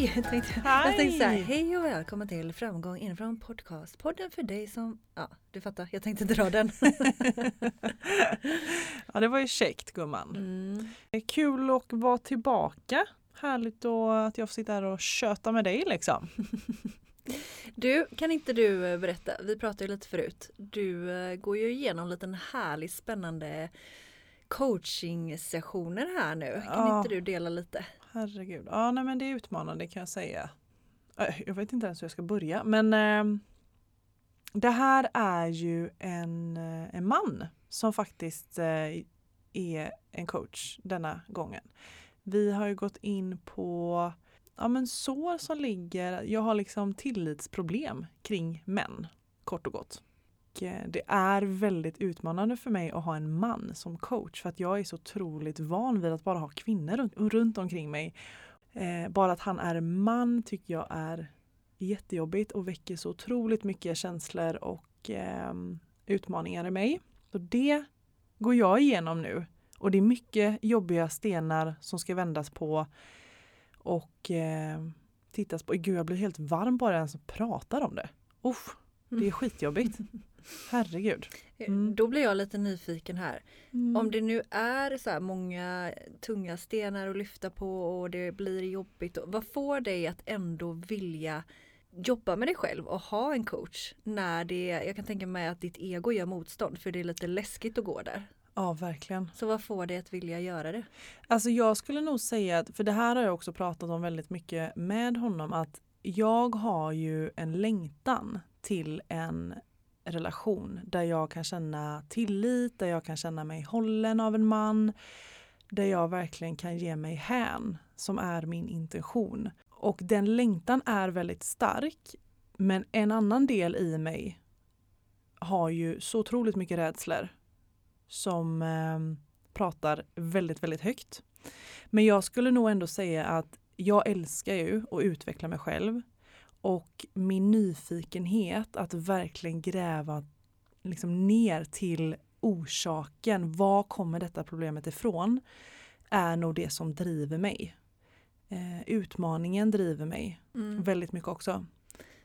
Hej! Jag tänkte, jag tänkte så här, hej och välkommen till Framgång inifrån podcast. Podden för dig som, ja du fattar, jag tänkte dra den. Ja det var ju käckt gumman. Mm. Det är kul att vara tillbaka. Härligt då att jag får sitta här och köta med dig liksom. Du, kan inte du eh, berätta, vi pratade ju lite förut, du eh, går ju igenom en liten härlig spännande coaching-sessioner här nu. Kan Ja. inte du dela lite? Herregud. Ja nej men det är utmanande kan jag säga. Jag vet inte ens hur jag ska börja men eh, det här är ju en, eh, en man som faktiskt eh, är en coach denna gången. Vi har ju gått in på ja, men sår som ligger, jag har liksom tillitsproblem kring män kort och gott. Och, eh, Det är väldigt utmanande för mig att ha en man som coach för att jag är så otroligt van vid att bara ha kvinnor runt, omkring mig. Eh, bara att han är man tycker jag är jättejobbigt och väcker så otroligt mycket känslor och ehm, utmaningar i mig. Så det går jag igenom nu och det är mycket jobbiga stenar som ska vändas på och eh, tittas på. Gud, jag blir helt varm bara jag ens pratar om det. Uff, det är skitjobbigt. Herregud. Mm. Då blir jag lite nyfiken här. Mm. Om det nu är så här många tunga stenar att lyfta på och det blir jobbigt, vad får dig att ändå vilja jobba med dig själv och ha en coach när det, jag kan tänka mig att ditt ego gör motstånd för det är lite läskigt att gå där. Ja, verkligen. Så vad får dig att vilja göra det? Alltså jag skulle nog säga att, för det här har jag också pratat om väldigt mycket med honom, att jag har ju en längtan till en relation där jag kan känna tillit, där jag kan känna mig hållen av en man, där jag verkligen kan ge mig hän, som är min intention. Och den längtan är väldigt stark, men en annan del i mig har ju så otroligt mycket rädslor som eh, pratar väldigt, väldigt högt. Men jag skulle nog ändå säga att jag älskar ju att utveckla mig själv och min nyfikenhet att verkligen gräva liksom ner till orsaken. Var kommer detta problemet ifrån? Är nog det som driver mig. Eh, utmaningen driver mig Mm. väldigt mycket också.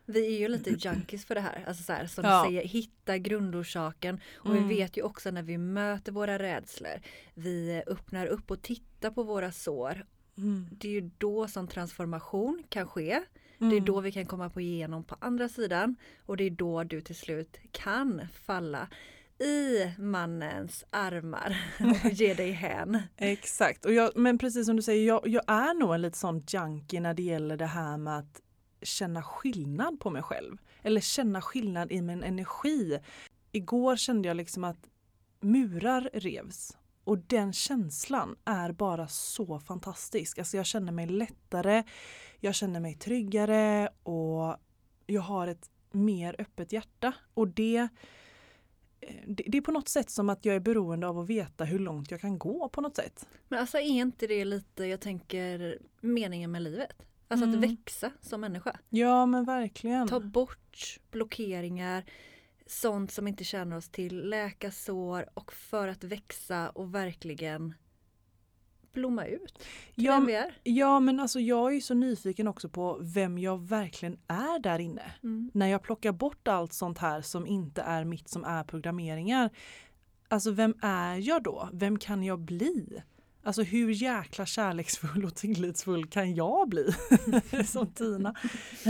Vi är ju lite junkies för det här, alltså så här, som Ja. du säger, hitta grundorsaken. Och Mm. vi vet ju också när vi möter våra rädslor, vi öppnar upp och tittar på våra sår. Mm. Det är ju då som transformation kan ske. Det är Mm. då vi kan komma på igenom på andra sidan och det är då du till slut kan falla i mannens armar och ge dig hän. Exakt, och jag, men precis som du säger, jag, jag är nog en lite sån junkie när det gäller det här med att känna skillnad på mig själv. Eller känna skillnad i min energi. Igår kände jag liksom att murar revs. Och den känslan är bara så fantastisk. Alltså jag känner mig lättare, jag känner mig tryggare och jag har ett mer öppet hjärta. Och det, eh, det, det är på något sätt som att jag är beroende av att veta hur långt jag kan gå på något sätt. Men alltså är inte det lite, jag tänker, meningen med livet? Alltså att Mm. växa som människa. Ja men verkligen. Ta bort blockeringar, sånt som inte känner oss till, läka sår och för att växa och verkligen blomma ut Ja. Ja men alltså jag är ju så nyfiken också på vem jag verkligen är där inne. Mm. När jag plockar bort allt sånt här som inte är mitt som är programmeringar. Alltså vem är jag då? Vem kan jag bli? Alltså hur jäkla kärleksfull och tillitsfull kan jag bli som Tina?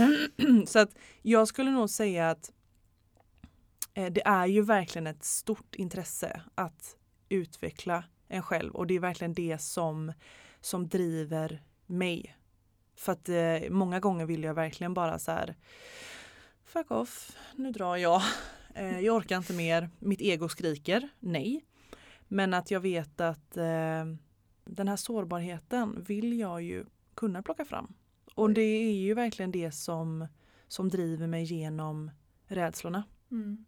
Så att jag skulle nog säga att Eh, det är ju verkligen ett stort intresse att utveckla en själv och det är verkligen det som, som driver mig. För att eh, många gånger vill jag verkligen bara så här fuck off, nu drar jag. Eh, jag orkar inte mer. Mitt ego skriker nej. Men att jag vet att eh, den här sårbarheten vill jag ju kunna plocka fram. Och det är ju verkligen det som, som driver mig genom rädslorna. Mm.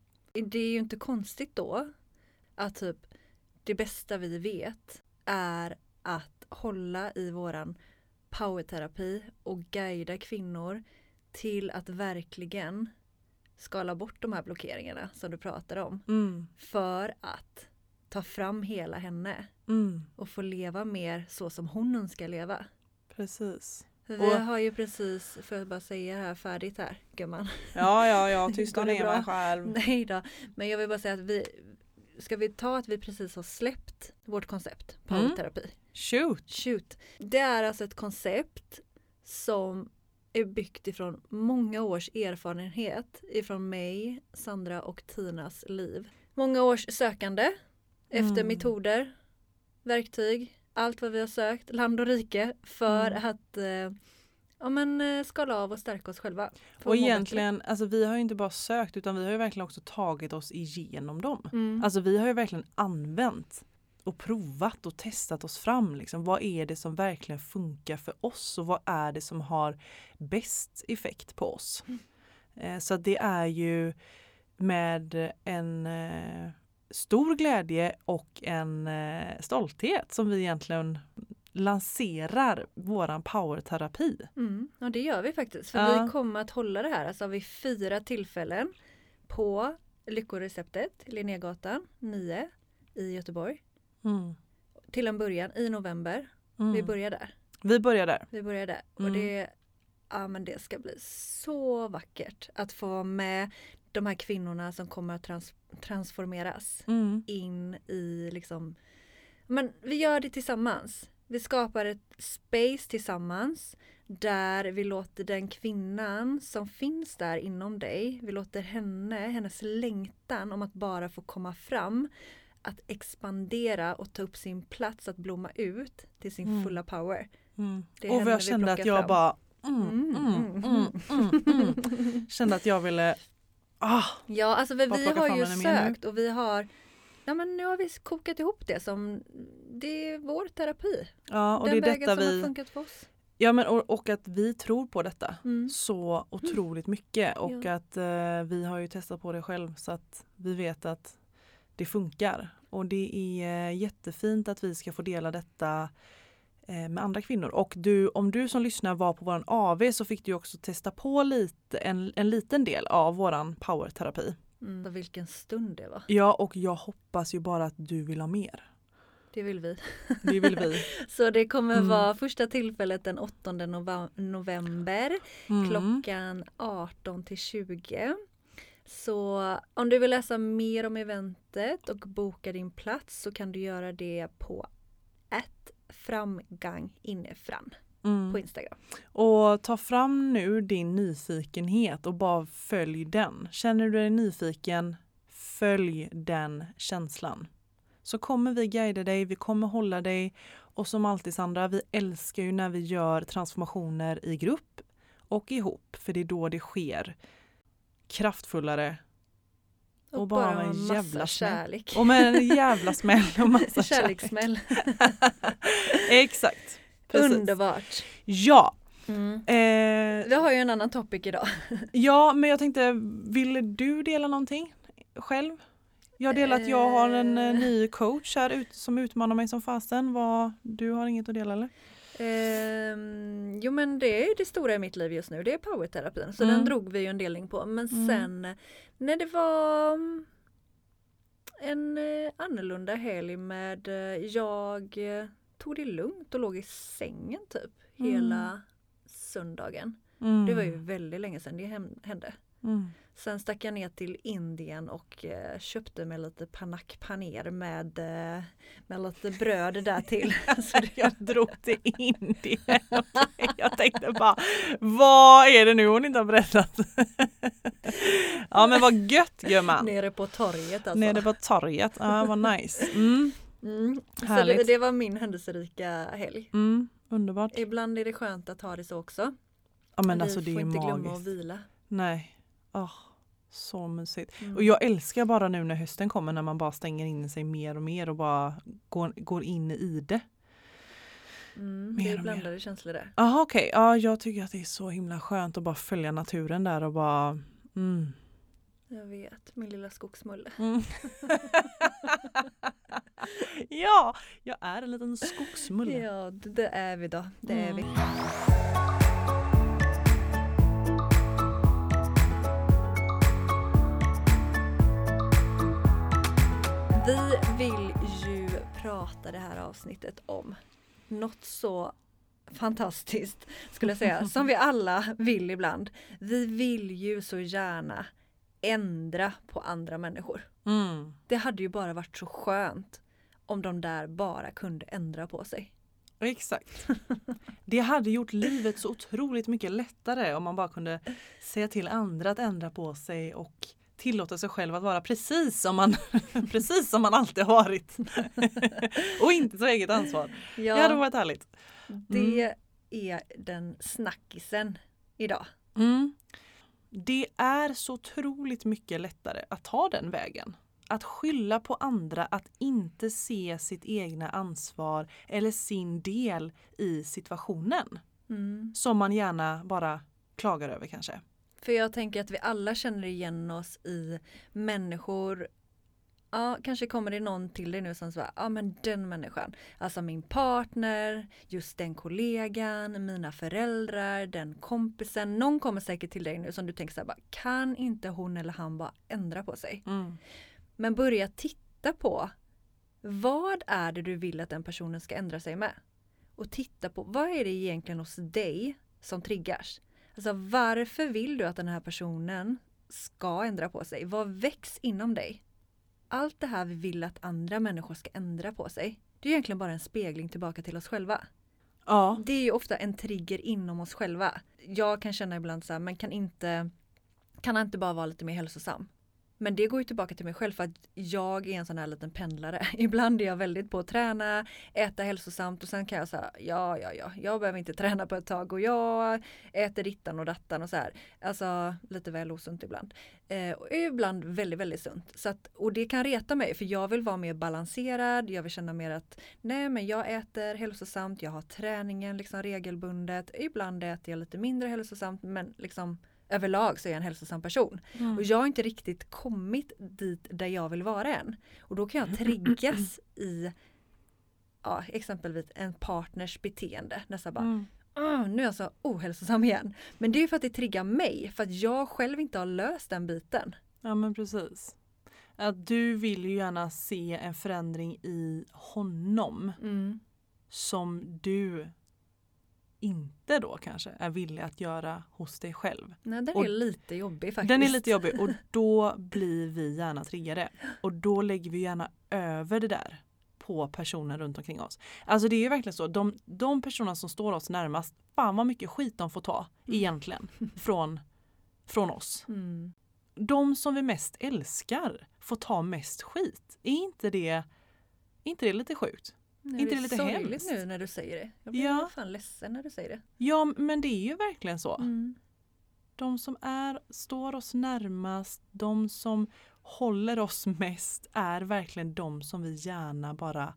Det är ju inte konstigt då att typ det bästa vi vet är att hålla i våran powerterapi och guida kvinnor till att verkligen skala bort de här blockeringarna som du pratar om. Mm. För att ta fram hela henne Mm. och få leva mer så som hon önskar leva. Precis. Vi Och- har ju precis, för att bara säga det här färdigt här gumman. Ja, ja, ja, tysta ner mig själv. Nej då, men jag vill bara säga att vi Ska vi ta att vi precis har släppt vårt koncept Mm. powerterapi? Shoot! Shoot. Det är alltså ett koncept som är byggt ifrån många års erfarenhet ifrån mig, Sandra och Tinas liv. Många års sökande efter Mm. metoder, verktyg, allt vad vi har sökt, land och rike för Mm. att eh, ja, men, eh, skala av och stärka oss själva. Och egentligen, alltså vi har ju inte bara sökt utan vi har ju verkligen också tagit oss igenom dem. Mm. Alltså vi har ju verkligen använt och provat och testat oss fram. Liksom. Vad är det som verkligen funkar för oss och vad är det som har bäst effekt på oss? Mm. Eh, så det är ju med en eh, stor glädje och en eh, stolthet som vi egentligen lanserar våran powerterapi. Mm, ja det gör vi faktiskt. För Ja. vi kommer att hålla det här alltså vid fyra tillfällen på Lyckoreceptet, Linnégatan 9 i Göteborg. Mm. Till en början i november. Mm. Vi börjar där. vi börjar där. Vi börjar där. Mm. Och det, ja, men det ska bli så vackert att få vara med de här kvinnorna som kommer att trans- transformeras Mm. in i liksom Men vi gör det tillsammans. Vi skapar ett space tillsammans där vi låter den kvinnan som finns där inom dig, vi låter henne, hennes längtan om att bara få komma fram, att expandera och ta upp sin plats att blomma ut till sin Mm. fulla power. Mm. Och jag kände att jag fram. bara mm, Mm, mm, mm, mm, mm, mm. Kände att jag ville ah, Ja, alltså vi plocka har ju sökt och vi har Ja men nu har vi kokat ihop det som Det är vår terapi. Ja och Den det är vägen detta som har vi funkat för oss. Ja men och, och att vi tror på detta Mm. så otroligt mycket och Ja. att eh, vi har ju testat på det själv så att vi vet att det funkar. Och det är eh, jättefint att vi ska få dela detta med andra kvinnor. Och du, om du som lyssnar var på våran AV så fick du också testa på lite, en, en liten del av våran powerterapi. Mm. Vilken stund det var. Ja och jag hoppas ju bara att du vill ha mer. Det vill vi. Det vill vi. Så det kommer Mm. vara första tillfället den 8 nova- november Mm. klockan 18 till 20. Så om du vill läsa mer om eventet och boka din plats så kan du göra det på framgang inifrån Mm. på Instagram. Och ta fram nu din nyfikenhet och bara följ den. Känner du dig nyfiken, följ den känslan. Så kommer vi guida dig, vi kommer hålla dig och som alltid Sandra, vi älskar ju när vi gör transformationer i grupp och ihop för det är då det sker kraftfullare Och, Och bara bara en massa jävla smäll. kärlek. och med en jävla smäll och massa kärlek. Kärlekssmäll. Exakt. Precis. Underbart. Ja. Mm. Eh, Vi har ju en annan topic idag. Ja, men jag tänkte, vill du dela någonting själv? Jag delar att jag har en eh, Eh. ny coach här ut, som utmanar mig som fasen. Vad, du har inget att dela eller? Ehm, jo men det är det stora i mitt liv just nu, det är powerterapin. Så Mm. den drog vi ju en delning på. Men Mm. sen när det var mm, en eh, annorlunda helg med eh, jag eh, tog det lugnt och låg i sängen typ Mm. hela söndagen. Mm. Det var ju väldigt länge sedan det hände. Sen stack jag ner till Indien och eh, köpte mig lite panak paner med, eh, med lite bröd där till. Så det, Jag drog till Indien. Jag tänkte bara, vad är det nu hon inte har berättat? Ja men vad gött gör man. nere på torget alltså. Nere på torget. Ja vad nice. Mm, Mm. Så det, det var min händelserika helg. mm, underbart. Ibland är det skönt att ha det så också. Ja men Vi alltså det är får ju inte glömma att magiskt. vila. Nej. Åh, så mysigt. Mm. Och jag älskar bara nu när hösten kommer när man bara stänger in sig mer och mer och bara går, går in i det. Mm, mer det är mer. blandade känslor där. Jaha okej, ja jag tycker att det är så himla skönt att bara följa naturen där och bara mm. Jag vet, min lilla skogsmulle. Mm. ja, jag är en liten skogsmulle. Ja, det, det är vi då. Det är vi. Vi vill ju prata det här avsnittet om något så fantastiskt skulle jag säga, som vi alla vill ibland. Vi vill ju så gärna ändra på andra människor. Mm. Det hade ju bara varit så skönt om de där bara kunde ändra på sig. Exakt. Det hade gjort livet så otroligt mycket lättare om man bara kunde säga till andra att ändra på sig och tillåta sig själv att vara precis som man, precis som man alltid har varit. och inte ta eget ansvar. Det hade varit härligt. det är den snackisen idag. Mm. Det är så otroligt mycket lättare att ta den vägen. Att skylla på andra, att inte se sitt egna ansvar eller sin del i situationen. Mm. Som man gärna bara klagar över kanske. För jag tänker att vi alla känner igen oss i människor Ja, kanske kommer det någon till dig nu som säger, ja men den människan, alltså min partner, just den kollegan, mina föräldrar, den kompisen. Någon kommer säkert till dig nu som du tänker så här, bara, kan inte hon eller han bara ändra på sig? Mm. Men börja titta på vad är det du vill att den personen ska ändra sig med? Och titta på vad är det egentligen hos dig som triggas? Alltså varför vill du att den här personen ska ändra på sig? Vad väcks inom dig? Allt det här vi vill att andra människor ska ändra på sig, det är egentligen bara en spegling tillbaka till oss själva. Ja. Det är ju ofta en trigger inom oss själva. Jag kan känna ibland så här, men kan inte, kan han inte bara vara lite mer hälsosam? Men det går ju tillbaka till mig själv för att jag är en sån här liten pendlare. Ibland är jag väldigt på att träna, äta hälsosamt och sen kan jag säga ja, ja, ja, jag behöver inte träna på ett tag och jag äter dittan och dattan och så här. Alltså lite väl osunt ibland. Eh, och ibland väldigt, väldigt sunt. Så att, och det kan reta mig för jag vill vara mer balanserad, jag vill känna mer att nej men jag äter hälsosamt, jag har träningen liksom regelbundet. Ibland äter jag lite mindre hälsosamt men liksom överlag så är jag en hälsosam person. Mm. Och jag har inte riktigt kommit dit där jag vill vara än. Och då kan jag triggas i ja, exempelvis en partners beteende. Nästan bara, Mm. "Åh, nu är jag så ohälsosam igen. Men det är för att det triggar mig, för att jag själv inte har löst den biten. Ja men precis. Att du vill ju gärna se en förändring i honom som du inte då kanske är villig att göra hos dig själv. Nej, den Och- är lite jobbig faktiskt. Den är lite jobbig och då blir vi gärna triggade. Och då lägger vi gärna över det där på personer runt omkring oss. Alltså det är ju verkligen så, de, de personer som står oss närmast, fan vad mycket skit de får ta egentligen från, från oss. Mm. De som vi mest älskar får ta mest skit. Är inte det, är inte det lite sjukt? Nej, Inte det det lite hemskt? nu när du säger det. Jag blir Ja. fan ledsen när du säger det. Ja men det är ju verkligen så. Mm. De som är, står oss närmast, de som håller oss mest är verkligen de som vi gärna bara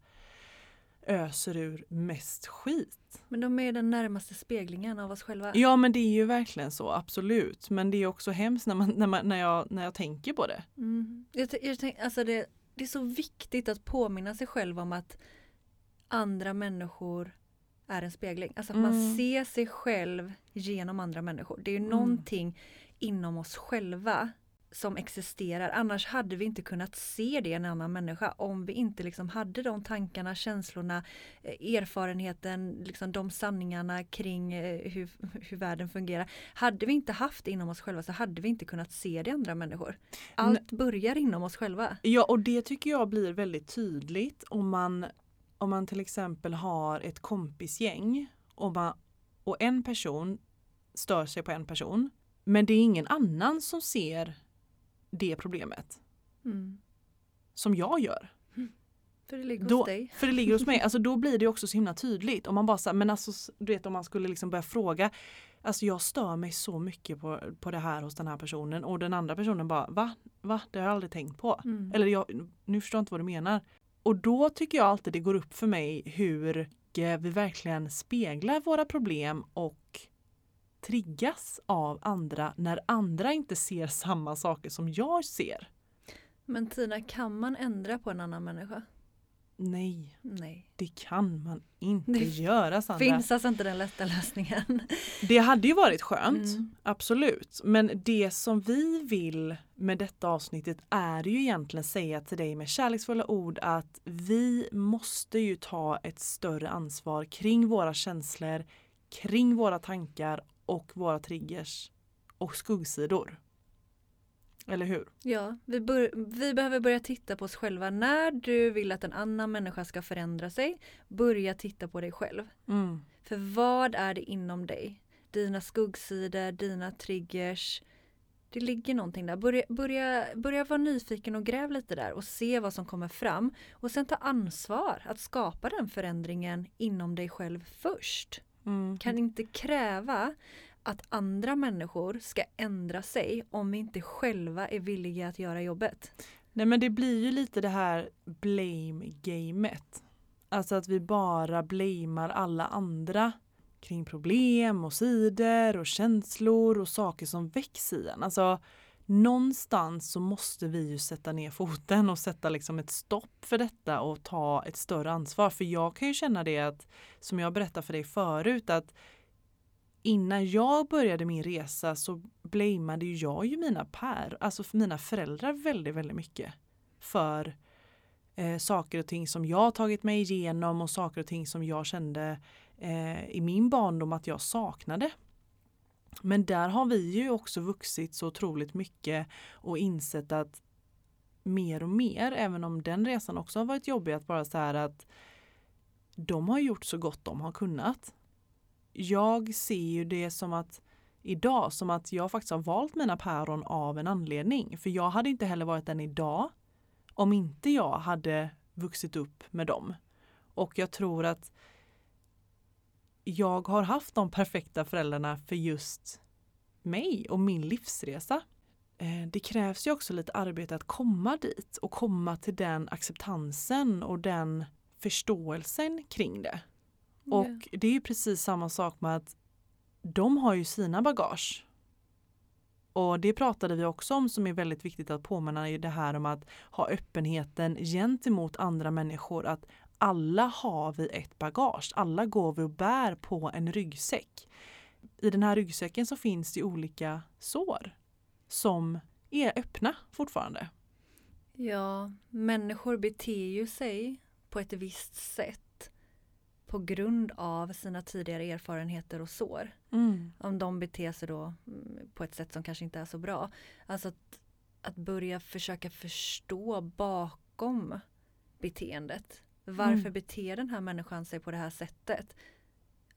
öser ur mest skit. Men de är den närmaste speglingen av oss själva. Ja men det är ju verkligen så, absolut. Men det är också hemskt när, man, när, man, när, jag, när jag tänker på det. Mm. Jag, jag tänk, alltså det, det är så viktigt att påminna sig själv om att andra människor är en spegling. Alltså att man Mm. ser sig själv genom andra människor. Det är ju Mm. någonting inom oss själva som existerar. Annars hade vi inte kunnat se det i en annan människa om vi inte liksom hade de tankarna, känslorna, eh, erfarenheten, liksom de sanningarna kring eh, hur, hur världen fungerar. Hade vi inte haft det inom oss själva så hade vi inte kunnat se det i andra människor. Allt börjar inom oss själva. Ja och det tycker jag blir väldigt tydligt om man, om man till exempel har ett kompisgäng och, man, och en person stör sig på en person men det är ingen annan som ser det problemet. Mm. Som jag gör. För det ligger Då, hos dig. för det ligger hos mig. Alltså då blir det också så himla tydligt. Om man bara så, men alltså du vet om man skulle liksom börja fråga. Alltså jag stör mig så mycket på, på det här hos den här personen och den andra personen bara va? Va? Det har jag aldrig tänkt på. Mm. Eller jag, nu förstår jag inte vad du menar. Och då tycker jag alltid det går upp för mig hur eh, vi verkligen speglar våra problem och triggas av andra när andra inte ser samma saker som jag ser. Men Tina, kan man ändra på en annan människa? Nej, Nej. det kan man inte Det göra Sandra. Finns alltså inte den lätta lösningen. Det hade ju varit skönt, Mm. absolut. Men det som vi vill med detta avsnittet är ju egentligen säga till dig med kärleksfulla ord att vi måste ju ta ett större ansvar kring våra känslor, kring våra tankar och våra triggers och skuggsidor. Eller hur? Ja, vi, vi behöver börja titta på oss själva. När du vill att en annan människa ska förändra sig, börja titta på dig själv. Mm. För vad är det inom dig? Dina skuggsidor, dina triggers. Det ligger någonting där. Börja, börja, börja vara nyfiken och gräv lite där och se vad som kommer fram. Och sen ta ansvar att skapa den förändringen inom dig själv först. Mm. Kan inte kräva att andra människor ska ändra sig om vi inte själva är villiga att göra jobbet. Nej men det blir ju lite det här blame-gamet. Alltså att vi bara blamear alla andra kring problem och sidor och känslor och saker som väcks i en. Alltså någonstans så måste vi ju sätta ner foten och sätta liksom ett stopp för detta och ta ett större ansvar. För jag kan ju känna det att, som jag berättade för dig förut, att innan jag började min resa så blameade jag ju mina pär, alltså mina föräldrar väldigt, väldigt mycket. För eh, saker och ting som jag tagit mig igenom och saker och ting som jag kände eh, i min barndom att jag saknade. Men där har vi ju också vuxit så otroligt mycket och insett att mer och mer, även om den resan också har varit jobbig, att bara så här att de har gjort så gott de har kunnat. Jag ser ju det som att idag som att jag faktiskt har valt mina päron av en anledning. För jag hade inte heller varit den idag om inte jag hade vuxit upp med dem. Och jag tror att jag har haft de perfekta föräldrarna för just mig och min livsresa. Eh, det krävs ju också lite arbete att komma dit och komma till den acceptansen och den förståelsen kring det. Och det är ju precis samma sak med att de har ju sina bagage. Och det pratade vi också om som är väldigt viktigt att påminna i det här om att ha öppenheten gentemot andra människor. Att alla har vi ett bagage. Alla går vi och bär på en ryggsäck. I den här ryggsäcken så finns det olika sår som är öppna fortfarande. Ja, människor beter ju sig på ett visst sätt på grund av sina tidigare erfarenheter och sår. Om de beter sig då mm, på ett sätt som kanske inte är så bra. Alltså att, att börja försöka förstå bakom beteendet. Varför Mm. beter den här människan sig på det här sättet?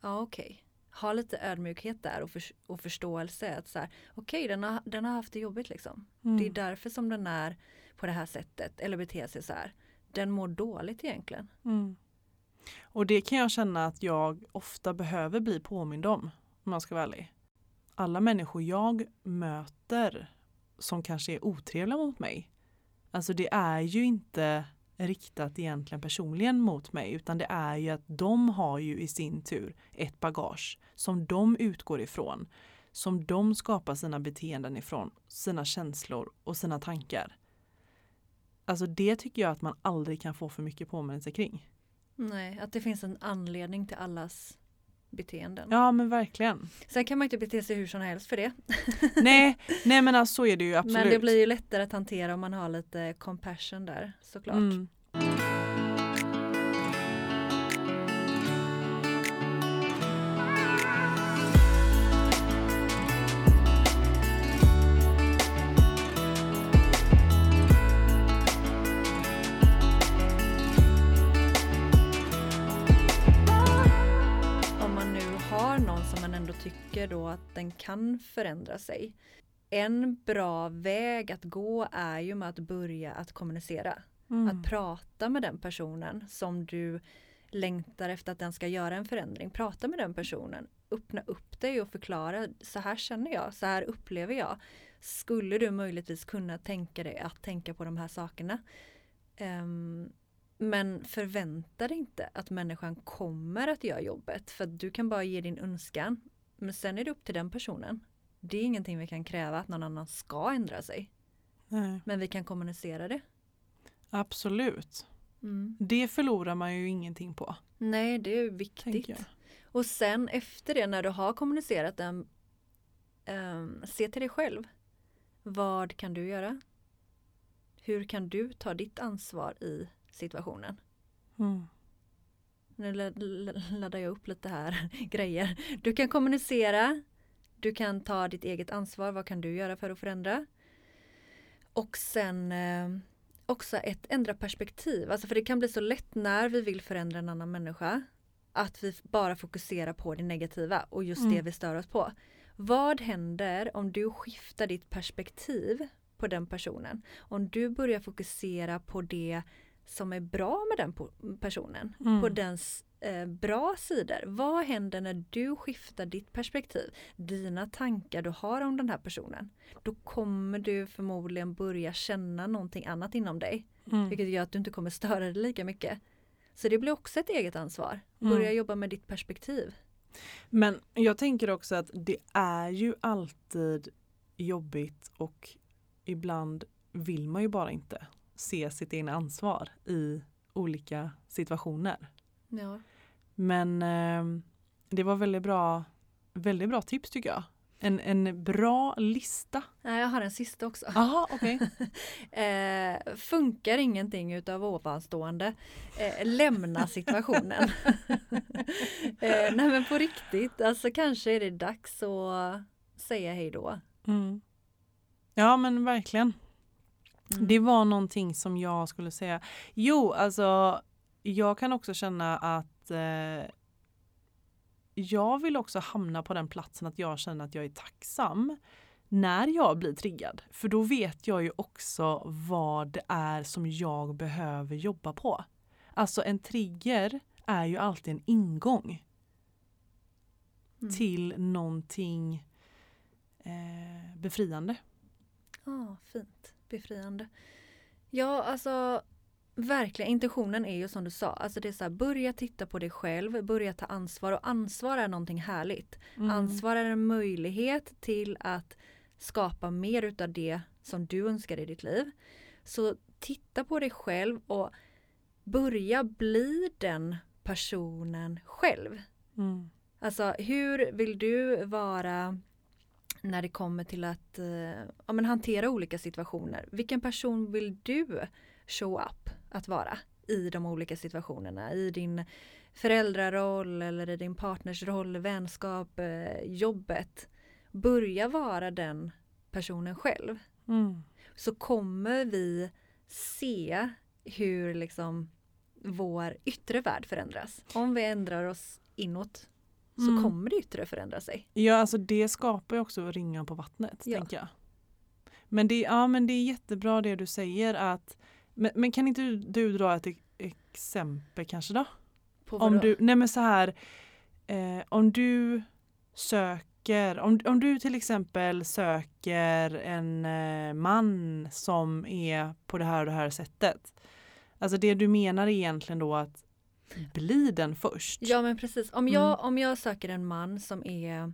Ja, okej. Ha lite ödmjukhet där och, för, och förståelse. att så här, Okej, den, har, den har haft det jobbigt liksom. Mm. Det är därför som den är på det här sättet eller beter sig så här. Den mår dåligt egentligen. Mm. Och det kan jag känna att jag ofta behöver bli påmind om, om man ska vara ärlig. Alla människor jag möter som kanske är otrevliga mot mig, alltså det är ju inte riktat egentligen personligen mot mig utan det är ju att de har ju i sin tur ett bagage som de utgår ifrån, som de skapar sina beteenden ifrån, sina känslor och sina tankar. Alltså det tycker jag att man aldrig kan få för mycket påminnelse kring. Nej, att det finns en anledning till allas beteenden. Ja men verkligen. Sen kan man inte bete sig hur som helst för det. nej, nej men alltså så är det ju absolut. Men det blir ju lättare att hantera om man har lite compassion där såklart. Mm. Den kan förändra sig. En bra väg att gå är ju med att börja att kommunicera. Mm. Att prata med den personen som du längtar efter att den ska göra en förändring. Prata med den personen. Öppna upp dig och förklara. Så här känner jag, så här upplever jag. Skulle du möjligtvis kunna tänka dig att tänka på de här sakerna? Um, men förvänta dig inte att människan kommer att göra jobbet för du kan bara ge din önskan men sen är det upp till den personen. Det är ingenting vi kan kräva att någon annan ska ändra sig. Nej. Men vi kan kommunicera det. Absolut. Mm. Det förlorar man ju ingenting på. Nej, det är viktigt. Och sen efter det när du har kommunicerat den, um, se till dig själv. Vad kan du göra? Hur kan du ta ditt ansvar i situationen? Mm. Nu laddar jag upp lite här grejer. Du kan kommunicera. Du kan ta ditt eget ansvar. Vad kan du göra för att förändra? Och sen eh, också ett ändra perspektiv. Alltså för det kan bli så lätt när vi vill förändra en annan människa att vi bara fokuserar på det negativa och just mm. det vi stör oss på. Vad händer om du skiftar ditt perspektiv på den personen? Om du börjar fokusera på det som är bra med den personen, mm. på dens eh, bra sidor. Vad händer när du skiftar ditt perspektiv, dina tankar du har om den här personen? Då kommer du förmodligen börja känna någonting annat inom dig, mm. vilket gör att du inte kommer störa dig lika mycket. Så det blir också ett eget ansvar. Börja mm. jobba med ditt perspektiv. Men jag tänker också att det är ju alltid jobbigt och ibland vill man ju bara inte se sitt egna ansvar i olika situationer. Ja. Men eh, det var väldigt bra, väldigt bra tips tycker jag. En, en bra lista. Jag har en sista också. Aha, okay. eh, funkar ingenting utav ovanstående, eh, lämna situationen. eh, nej men på riktigt, alltså kanske är det dags att säga hej då. Mm. Ja men verkligen. Mm. Det var någonting som jag skulle säga. Jo, alltså jag kan också känna att eh, jag vill också hamna på den platsen att jag känner att jag är tacksam när jag blir triggad. För då vet jag ju också vad det är som jag behöver jobba på. Alltså en trigger är ju alltid en ingång mm. till någonting eh, befriande. Ja, ah, fint befriande. Ja, alltså verkligen intentionen är ju som du sa, alltså det är så här, börja titta på dig själv, börja ta ansvar och ansvar är någonting härligt. Mm. Ansvar är en möjlighet till att skapa mer utav det som du önskar i ditt liv. Så titta på dig själv och börja bli den personen själv. Mm. Alltså hur vill du vara när det kommer till att eh, ja, men hantera olika situationer. Vilken person vill du show up att vara i de olika situationerna? I din föräldraroll eller i din partners roll, vänskap, eh, jobbet. Börja vara den personen själv. Mm. Så kommer vi se hur liksom vår yttre värld förändras. Om vi ändrar oss inåt så mm. kommer det yttre förändra sig. Ja, alltså det skapar ju också ringar på vattnet. Ja. tänker jag. Men det, ja, men det är jättebra det du säger att men, men kan inte du, du dra ett exempel kanske då? På om du, nej men så här, eh, om du söker, om, om du till exempel söker en eh, man som är på det här och det här sättet. Alltså det du menar egentligen då att bli den först. Ja men precis. Om jag, mm. om jag söker en man som är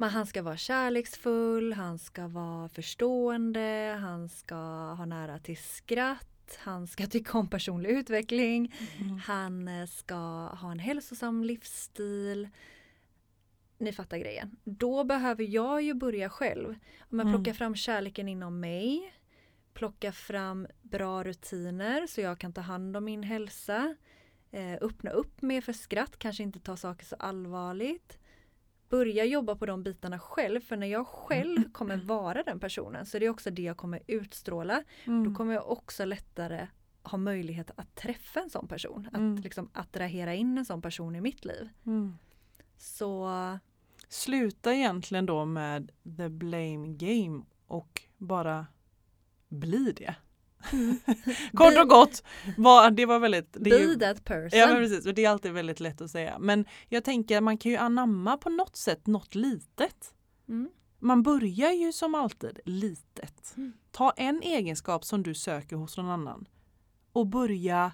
men han ska vara kärleksfull, han ska vara förstående, han ska ha nära till skratt, han ska tycka om personlig utveckling, mm. han eh, ska ha en hälsosam livsstil, ni fattar grejen. Då behöver jag ju börja själv. Om jag Mm. plockar fram kärleken inom mig, plocka fram bra rutiner så jag kan ta hand om min hälsa, eh, öppna upp mer för skratt, kanske inte ta saker så allvarligt. Börja jobba på de bitarna själv, för när jag själv kommer vara den personen så är det också det jag kommer utstråla. Mm. Då kommer jag också lättare ha möjlighet att träffa en sån person. Att Mm. liksom attrahera in en sån person i mitt liv. Mm. Så Sluta egentligen då med the blame game och bara bli det. Kort och gott, var, det var väldigt... Det be ju, that person. ja precis, och det är alltid väldigt lätt att säga. Men jag tänker att man kan ju anamma på något sätt något litet. Mm. Man börjar ju som alltid litet. Mm. Ta en egenskap som du söker hos någon annan och börja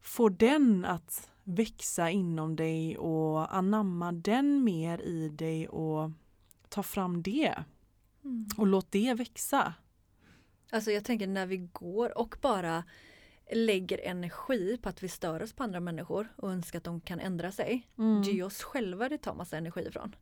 få den att växa inom dig och anamma den mer i dig och ta fram det Mm. och låt det växa. Alltså jag tänker när vi går och bara lägger energi på att vi stör oss på andra människor och önskar att de kan ändra sig. Mm. Det är ju oss själva det tar massa energi ifrån.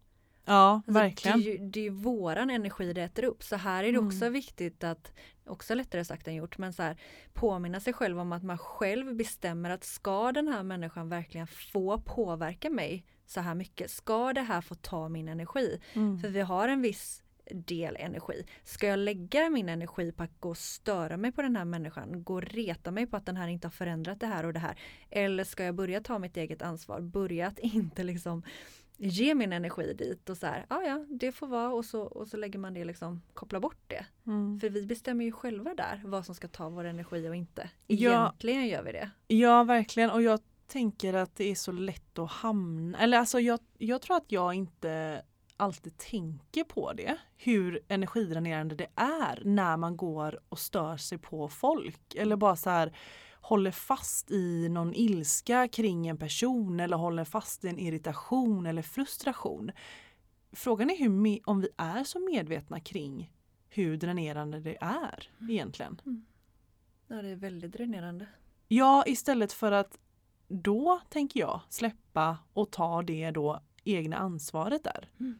Ja, Alltså verkligen. Det är, ju, det är ju våran energi det äter upp. Så här är det Mm. också viktigt att, också lättare sagt än gjort, men så här, påminna sig själv om att man själv bestämmer att ska den här människan verkligen få påverka mig så här mycket? Ska det här få ta min energi? Mm. För vi har en viss del energi. Ska jag lägga min energi på att gå och störa mig på den här människan, gå och reta mig på att den här inte har förändrat det här och det här. Eller ska jag börja ta mitt eget ansvar, börja att inte liksom ge min energi dit och så här, ja ja, det får vara och så, och så lägger man det liksom, koppla bort det. Mm. För vi bestämmer ju själva där vad som ska ta vår energi och inte. Ja. Egentligen gör vi det. Ja, verkligen. Och jag tänker att det är så lätt att hamna... Eller alltså jag, jag tror att jag inte alltid tänker på det. Hur energidränerande det är när man går och stör sig på folk. Eller bara så här håller fast i någon ilska kring en person eller håller fast i en irritation eller frustration. Frågan är hur, om vi är så medvetna kring hur dränerande det är egentligen. Ja, det är väldigt dränerande. Ja, istället för att då tänker jag släppa och ta det då egna ansvaret där det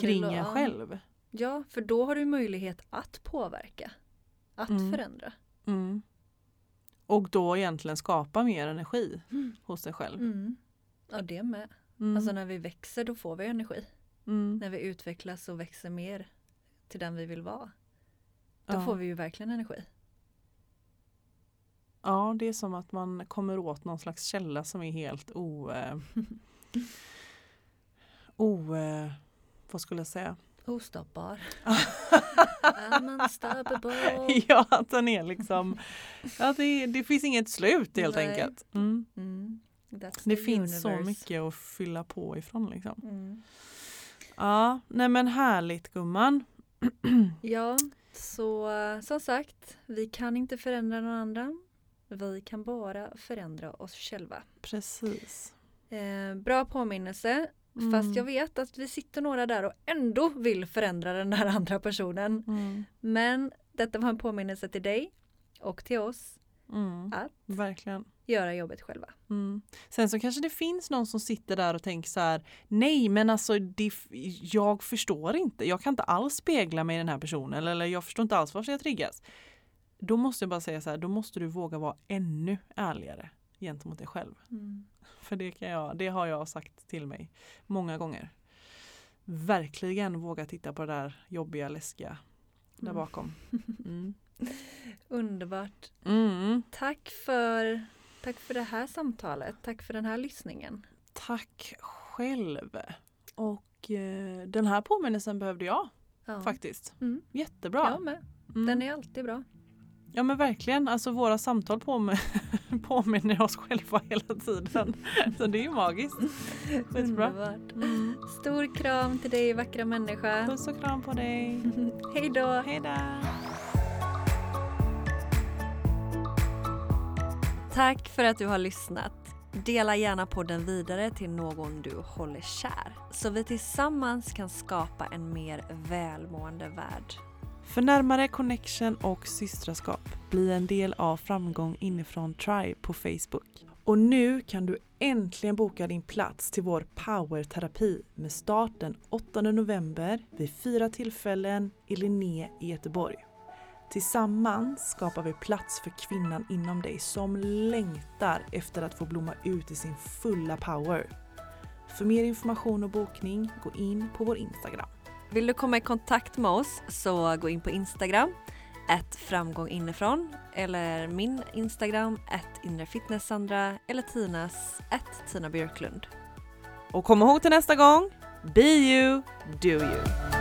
kring en själv. Ja, för då har du möjlighet att påverka. Att Mm. förändra. Mm. Och då egentligen skapa mer energi Mm. hos dig själv. Mm. Ja, det med. Mm. Alltså när vi växer då får vi energi. Mm. När vi utvecklas och växer mer till den vi vill vara. Då Ja. får vi ju verkligen energi. ja, det är som att man kommer åt någon slags källa som är helt o... Eh, o eh, vad skulle jag säga? Ostoppbar. Ja, att den är liksom... Att det, det finns inget slut helt Nej. enkelt. Mm. Mm. Det finns så universe. mycket att fylla på ifrån liksom. Mm. Ja, nej men härligt gumman. Ja, så som sagt, vi kan inte förändra någon andra. Vi kan bara förändra oss själva. Precis. Eh, bra påminnelse. Mm. Fast jag vet att vi sitter några där och ändå vill förändra den här andra personen. Mm. Men detta var en påminnelse till dig och till oss Mm. att Verkligen. göra jobbet själva. Mm. Sen så kanske det finns någon som sitter där och tänker så här Nej men alltså det, jag förstår inte. Jag kan inte alls spegla mig i den här personen eller jag förstår inte alls varför jag triggas. Då måste jag bara säga så här, då måste du våga vara ännu ärligare gentemot dig själv. För det, kan jag, det har jag sagt till mig många gånger. Verkligen våga titta på det där jobbiga, läskiga där Mm. bakom. Mm. Underbart. Mm. Tack för, tack för det här samtalet. Tack för den här lyssningen. Tack själv. Och eh, den här påminnelsen behövde jag Ja. faktiskt. Mm. Jättebra. Jag med. Mm. Den är alltid bra. Ja men verkligen, alltså våra samtal påmin påminner oss själva hela tiden. Så det är ju magiskt. Skitbra. Underbart. Mm. Stor kram till dig vackra människa. Puss och kram på dig. Hej då. Hej då. Tack för att du har lyssnat. Dela gärna podden vidare till någon du håller kär så vi tillsammans kan skapa en mer välmående värld. För närmare connection och systraskap, bli en del av Framgång inifrån Tribe på Facebook. Och nu kan du äntligen boka din plats till vår powerterapi med start den 8 november vid fyra tillfällen i Linné i Göteborg. Tillsammans skapar vi plats för kvinnan inom dig som längtar efter att få blomma ut i sin fulla power. För mer information och bokning, gå in på vår Instagram. Vill du komma i kontakt med oss så gå in på Instagram, ett framgång inifrån eller min Instagram, ett inrefitnesssandra eller Tinas, ett Tina Björklund. Och kom ihåg till nästa gång, be you, do you.